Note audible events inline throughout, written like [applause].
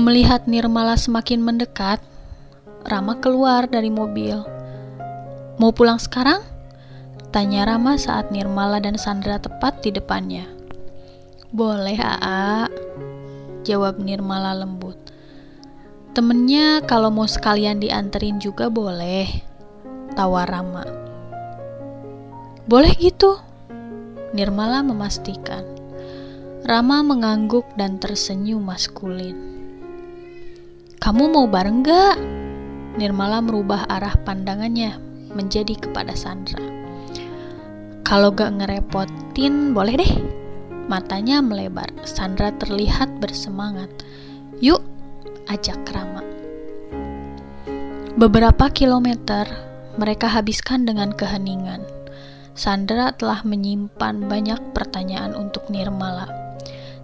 Melihat Nirmala semakin mendekat, Rama keluar dari mobil. Mau pulang sekarang? Tanya Rama saat Nirmala dan Sandra tepat di depannya. Boleh, Aa. Jawab Nirmala lembut. Temennya kalau mau sekalian dianterin juga boleh. Tawar Rama. Boleh gitu. Nirmala memastikan. Rama mengangguk dan tersenyum maskulin. Kamu mau bareng gak? Nirmala merubah arah pandangannya menjadi kepada Sandra. Kalau gak ngerepotin, boleh deh. Matanya melebar. Sandra terlihat bersemangat. Yuk, ajak Rama. Beberapa kilometer mereka habiskan dengan keheningan. Sandra telah menyimpan banyak pertanyaan untuk Nirmala.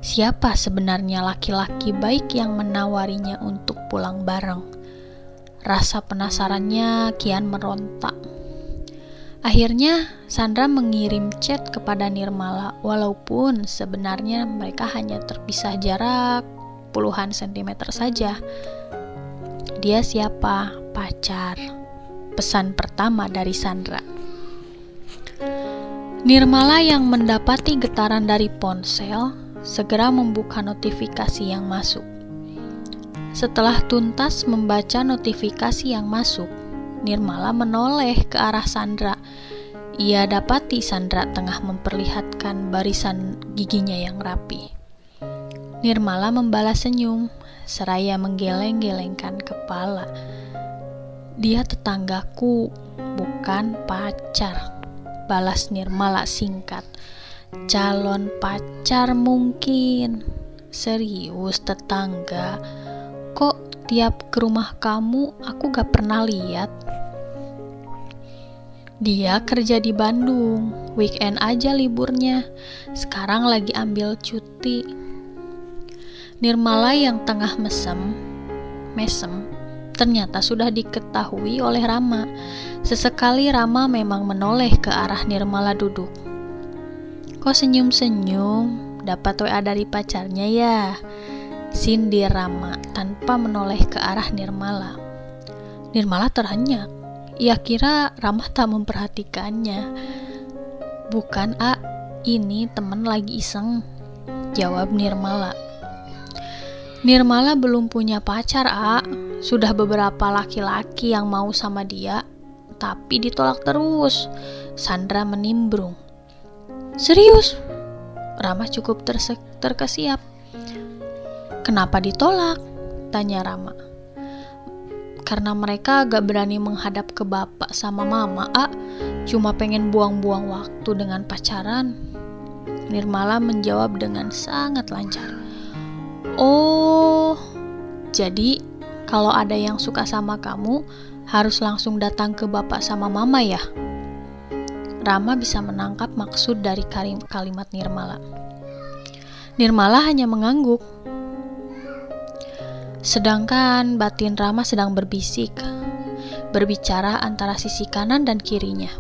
Siapa sebenarnya laki-laki baik yang menawarinya untuk pulang bareng? Rasa penasarannya kian merontak. Akhirnya, Sandra mengirim chat kepada Nirmala, walaupun sebenarnya mereka hanya terpisah jarak puluhan sentimeter saja. Dia siapa? Pacar. Pesan pertama dari Sandra. Nirmala yang mendapati getaran dari ponsel segera membuka notifikasi yang masuk. Setelah tuntas membaca notifikasi yang masuk, Nirmala menoleh ke arah Sandra. Ia dapati Sandra tengah memperlihatkan barisan giginya yang rapi. Nirmala membalas senyum, seraya menggeleng-gelengkan kepala. Dia tetanggaku, bukan pacar. Balas Nirmala singkat. Calon pacar mungkin. Serius tetangga. Kok tiap ke rumah kamu aku gak pernah lihat? Dia kerja di Bandung, weekend aja liburnya. Sekarang lagi ambil cuti. Nirmala yang tengah mesem, mesem, ternyata sudah diketahui oleh Rama. Sesekali Rama memang menoleh ke arah Nirmala duduk. Kok senyum-senyum? Dapat WA dari pacarnya ya? Sindir Rama tanpa menoleh ke arah Nirmala. Nirmala terhenyak. Ia kira Rama tak memperhatikannya. Bukan, A. Ini temen lagi iseng. Jawab Nirmala. Nirmala belum punya pacar, A. Sudah beberapa laki-laki yang mau sama dia, tapi ditolak terus. Sandra menimbrung. Serius? Rama cukup terkesiap. Kenapa ditolak? Tanya Rama karena mereka gak berani menghadap ke bapak sama mama A cuma pengen buang-buang waktu dengan pacaran Nirmala menjawab dengan sangat lancar oh jadi kalau ada yang suka sama kamu harus langsung datang ke bapak sama mama ya Rama bisa menangkap maksud dari kalimat Nirmala Nirmala hanya mengangguk Sedangkan batin Rama sedang berbisik, berbicara antara sisi kanan dan kirinya.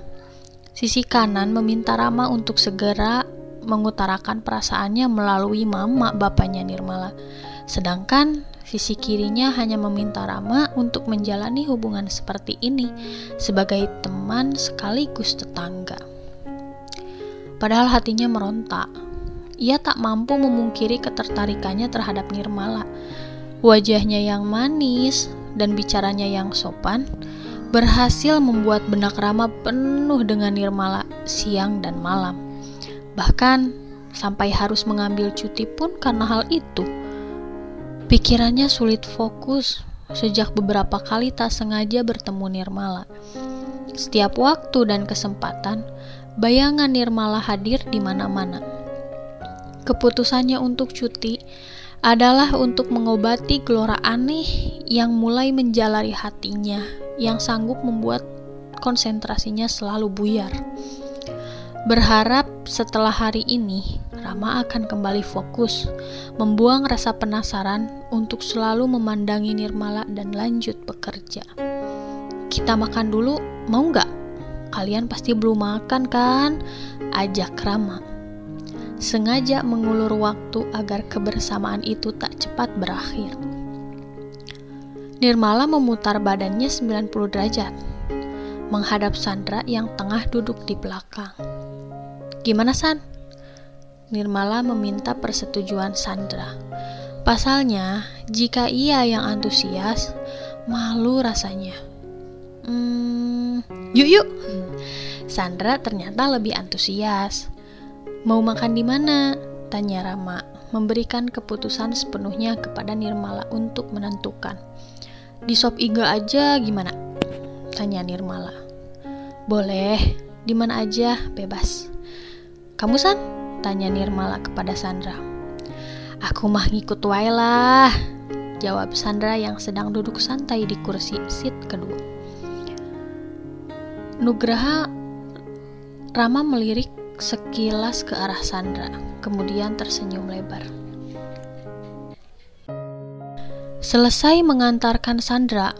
Sisi kanan meminta Rama untuk segera mengutarakan perasaannya melalui mama bapaknya Nirmala. Sedangkan sisi kirinya hanya meminta Rama untuk menjalani hubungan seperti ini sebagai teman sekaligus tetangga. Padahal hatinya merontak. Ia tak mampu memungkiri ketertarikannya terhadap Nirmala Wajahnya yang manis dan bicaranya yang sopan berhasil membuat benak Rama penuh dengan nirmala siang dan malam. Bahkan sampai harus mengambil cuti pun karena hal itu. Pikirannya sulit fokus sejak beberapa kali tak sengaja bertemu Nirmala. Setiap waktu dan kesempatan, bayangan Nirmala hadir di mana-mana. Keputusannya untuk cuti adalah untuk mengobati gelora aneh yang mulai menjalari hatinya, yang sanggup membuat konsentrasinya selalu buyar. Berharap setelah hari ini, Rama akan kembali fokus, membuang rasa penasaran untuk selalu memandangi Nirmala dan lanjut bekerja. Kita makan dulu, mau nggak? Kalian pasti belum makan kan? Ajak Rama. sengaja mengulur waktu agar kebersamaan itu tak cepat berakhir. Nirmala memutar badannya 90 derajat, menghadap Sandra yang tengah duduk di belakang. Gimana San? Nirmala meminta persetujuan Sandra. Pasalnya, jika ia yang antusias, malu rasanya. Hmm, yuk yuk. Sandra ternyata lebih antusias. Mau makan di mana? Tanya Rama, memberikan keputusan sepenuhnya kepada Nirmala untuk menentukan. Di sop iga aja gimana? Tanya Nirmala. Boleh, di mana aja, bebas. Kamu San? Tanya Nirmala kepada Sandra. Aku mah ngikut wae lah, jawab Sandra yang sedang duduk santai di kursi seat kedua. Nugraha Rama melirik sekilas ke arah Sandra, kemudian tersenyum lebar. Selesai mengantarkan Sandra,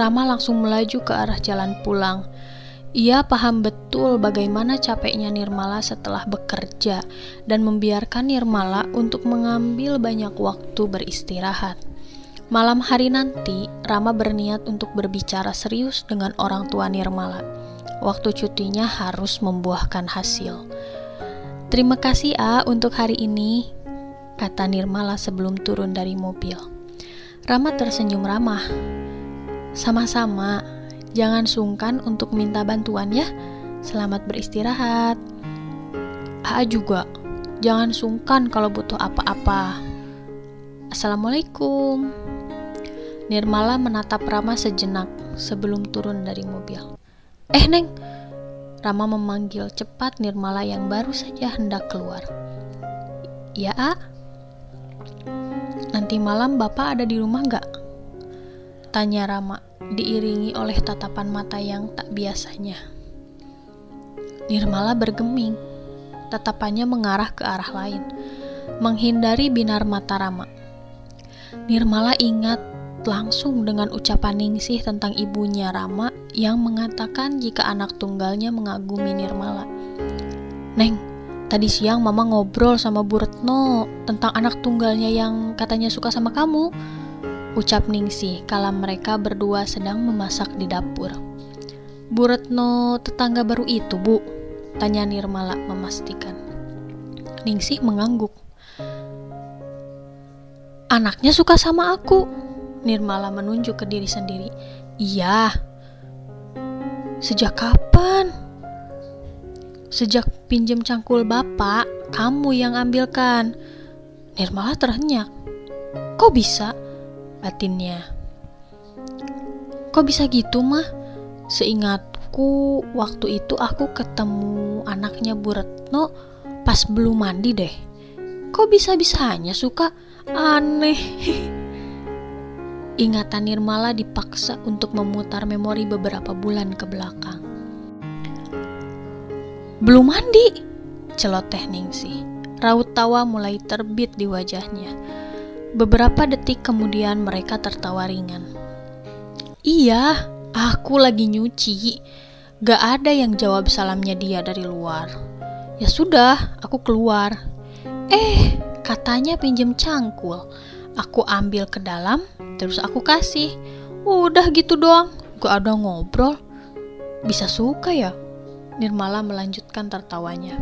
Rama langsung melaju ke arah jalan pulang. Ia paham betul bagaimana capeknya Nirmala setelah bekerja dan membiarkan Nirmala untuk mengambil banyak waktu beristirahat. Malam hari nanti, Rama berniat untuk berbicara serius dengan orang tua Nirmala waktu cutinya harus membuahkan hasil. Terima kasih A untuk hari ini, kata Nirmala sebelum turun dari mobil. Rama tersenyum ramah. Sama-sama, jangan sungkan untuk minta bantuan ya. Selamat beristirahat. A juga, jangan sungkan kalau butuh apa-apa. Assalamualaikum. Nirmala menatap Rama sejenak sebelum turun dari mobil. Eh, Neng! Rama memanggil cepat Nirmala yang baru saja hendak keluar. Ya, A? Nanti malam Bapak ada di rumah nggak? Tanya Rama, diiringi oleh tatapan mata yang tak biasanya. Nirmala bergeming, tatapannya mengarah ke arah lain, menghindari binar mata Rama. Nirmala ingat langsung dengan ucapan Ningsih tentang ibunya Rama yang mengatakan jika anak tunggalnya mengagumi Nirmala. Neng, tadi siang mama ngobrol sama Bu Retno tentang anak tunggalnya yang katanya suka sama kamu. Ucap Ningsih kala mereka berdua sedang memasak di dapur. Bu Retno tetangga baru itu, Bu? Tanya Nirmala memastikan. Ningsih mengangguk. Anaknya suka sama aku, Nirmala menunjuk ke diri sendiri. Iya. Sejak kapan? Sejak pinjem cangkul bapak, kamu yang ambilkan. Nirmala terhenyak. Kok bisa? Batinnya. Kok bisa gitu mah? Seingatku waktu itu aku ketemu anaknya Bu Retno pas belum mandi deh. Kok bisa-bisanya suka? Aneh. [laughs] Ingatan Nirmala dipaksa untuk memutar memori beberapa bulan ke belakang. Belum mandi, celoteh Ningsih. Raut tawa mulai terbit di wajahnya. Beberapa detik kemudian mereka tertawa ringan. Iya, aku lagi nyuci. Gak ada yang jawab salamnya dia dari luar. Ya sudah, aku keluar. Eh, katanya pinjem cangkul. Aku ambil ke dalam, terus aku kasih. Udah gitu doang, gak ada ngobrol. Bisa suka ya? Nirmala melanjutkan tertawanya.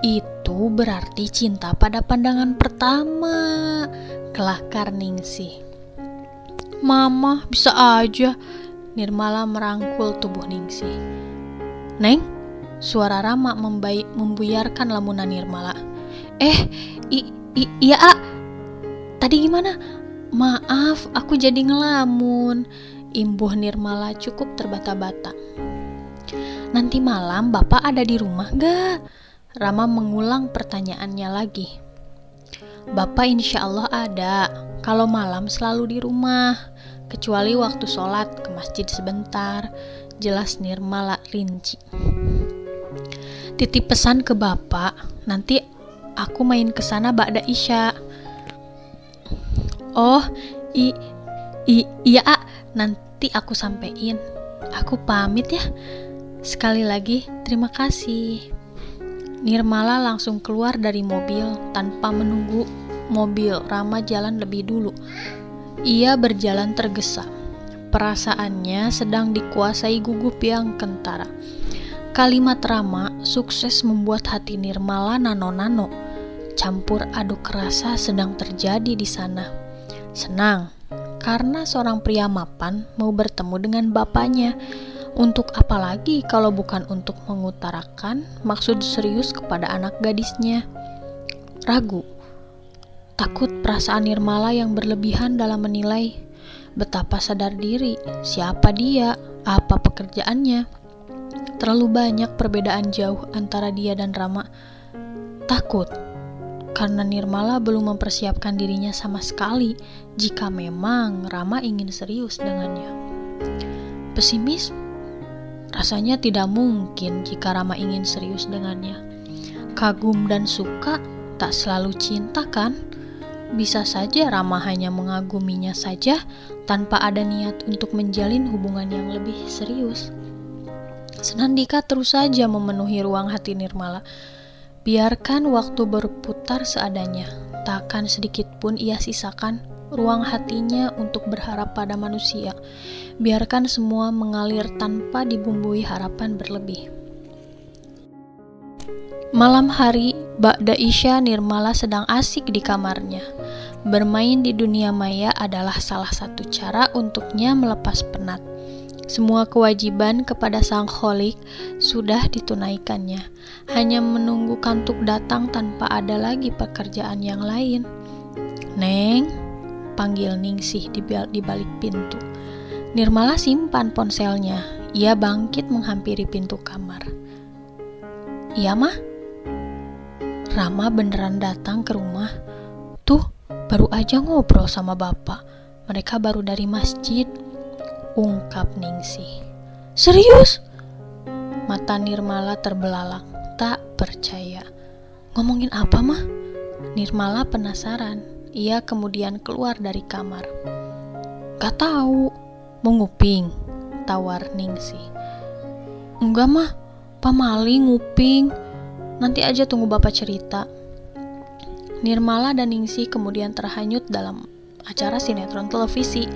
Itu berarti cinta pada pandangan pertama. Kelakar Ningsih. Mama, bisa aja. Nirmala merangkul tubuh Ningsih. Neng, suara Rama membaik membuyarkan lamunan Nirmala. Eh, i, i, iya, A. Tadi gimana? Maaf, aku jadi ngelamun. Imbuh Nirmala cukup terbata-bata. Nanti malam Bapak ada di rumah gak? Rama mengulang pertanyaannya lagi. Bapak insya Allah ada, kalau malam selalu di rumah, kecuali waktu sholat ke masjid sebentar, jelas Nirmala rinci. Titip pesan ke Bapak, nanti aku main ke sana Ba'da Isya. Oh, i, i iya, nanti aku sampein. Aku pamit ya. Sekali lagi, terima kasih. Nirmala langsung keluar dari mobil tanpa menunggu mobil Rama jalan lebih dulu. Ia berjalan tergesa. Perasaannya sedang dikuasai gugup yang kentara. Kalimat Rama sukses membuat hati Nirmala nano-nano. Campur aduk rasa sedang terjadi di sana. Senang, karena seorang pria mapan mau bertemu dengan bapaknya untuk apa lagi kalau bukan untuk mengutarakan maksud serius kepada anak gadisnya? Ragu, takut perasaan Nirmala yang berlebihan dalam menilai betapa sadar diri, siapa dia, apa pekerjaannya. Terlalu banyak perbedaan jauh antara dia dan Rama. Takut karena Nirmala belum mempersiapkan dirinya sama sekali jika memang Rama ingin serius dengannya. Pesimis Rasanya tidak mungkin jika Rama ingin serius dengannya. Kagum dan suka tak selalu cinta kan? Bisa saja Rama hanya mengaguminya saja tanpa ada niat untuk menjalin hubungan yang lebih serius. Senandika terus saja memenuhi ruang hati Nirmala. Biarkan waktu berputar seadanya, takkan sedikit pun ia sisakan ruang hatinya untuk berharap pada manusia. Biarkan semua mengalir tanpa dibumbui harapan berlebih. Malam hari, Ba'da Isya Nirmala sedang asik di kamarnya. Bermain di dunia maya adalah salah satu cara untuknya melepas penat. Semua kewajiban kepada sang kholik sudah ditunaikannya, hanya menunggu kantuk datang tanpa ada lagi pekerjaan yang lain. Neng, panggil Ningsih di, balik pintu. Nirmala simpan ponselnya. Ia bangkit menghampiri pintu kamar. Iya mah? Rama beneran datang ke rumah. Tuh, baru aja ngobrol sama bapak. Mereka baru dari masjid. Ungkap Ningsih. Serius? Mata Nirmala terbelalak. Tak percaya. Ngomongin apa mah? Nirmala penasaran. Ia kemudian keluar dari kamar. Gak tahu, mau nguping, tawar Ningsi. Enggak mah, pamali nguping. Nanti aja tunggu bapak cerita. Nirmala dan Ningsi kemudian terhanyut dalam acara sinetron televisi.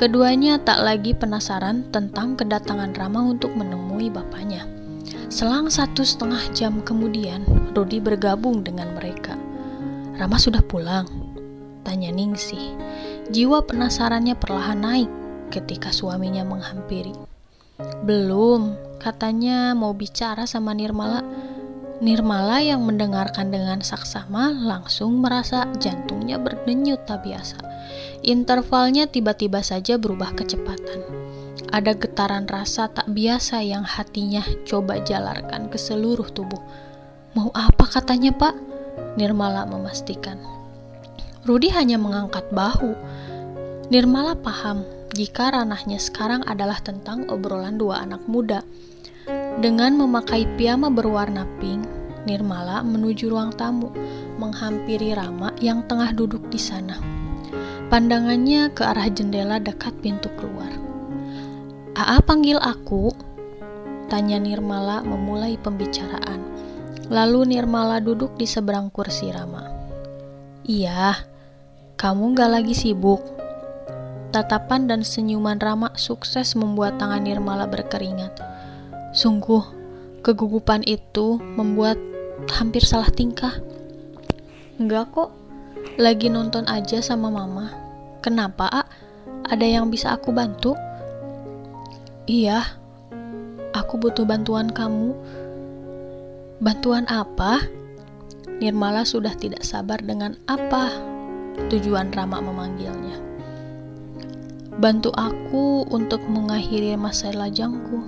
Keduanya tak lagi penasaran tentang kedatangan Rama untuk menemui bapaknya. Selang satu setengah jam kemudian, Rudi bergabung dengan mereka. Rama sudah pulang, Tanya Ningsih. Jiwa penasarannya perlahan naik ketika suaminya menghampiri. Belum, katanya mau bicara sama Nirmala. Nirmala yang mendengarkan dengan saksama langsung merasa jantungnya berdenyut tak biasa. Intervalnya tiba-tiba saja berubah kecepatan. Ada getaran rasa tak biasa yang hatinya coba jalarkan ke seluruh tubuh. Mau apa katanya pak? Nirmala memastikan. Rudi hanya mengangkat bahu. Nirmala paham jika ranahnya sekarang adalah tentang obrolan dua anak muda. Dengan memakai piyama berwarna pink, Nirmala menuju ruang tamu, menghampiri Rama yang tengah duduk di sana. Pandangannya ke arah jendela dekat pintu keluar. "Aa panggil aku?" tanya Nirmala memulai pembicaraan. Lalu Nirmala duduk di seberang kursi Rama. "Iya," Kamu gak lagi sibuk? Tatapan dan senyuman Rama sukses membuat tangan Nirmala berkeringat. Sungguh, kegugupan itu membuat hampir salah tingkah. Enggak kok, lagi nonton aja sama mama. Kenapa, A? Ada yang bisa aku bantu? Iya, aku butuh bantuan kamu. Bantuan apa? Nirmala sudah tidak sabar dengan apa tujuan Rama memanggilnya. Bantu aku untuk mengakhiri masa lajangku.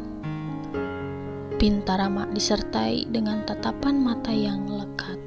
Pinta Rama disertai dengan tatapan mata yang lekat.